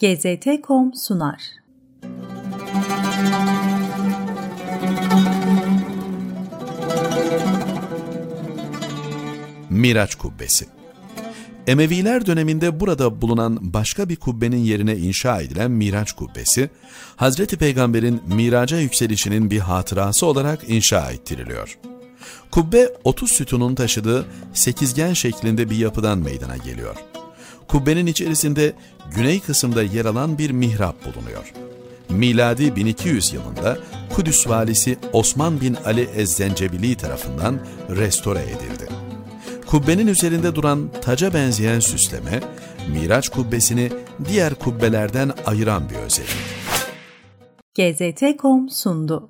GZT.com sunar. Miraç Kubbesi Emeviler döneminde burada bulunan başka bir kubbenin yerine inşa edilen Miraç Kubbesi, Hazreti Peygamber'in miraca yükselişinin bir hatırası olarak inşa ettiriliyor. Kubbe 30 sütunun taşıdığı sekizgen şeklinde bir yapıdan meydana geliyor. Kubbenin içerisinde güney kısımda yer alan bir mihrap bulunuyor. Miladi 1200 yılında Kudüs valisi Osman bin Ali Ezzencebili tarafından restore edildi. Kubbenin üzerinde duran taca benzeyen süsleme, Miraç kubbesini diğer kubbelerden ayıran bir özellik. GZT.com sundu.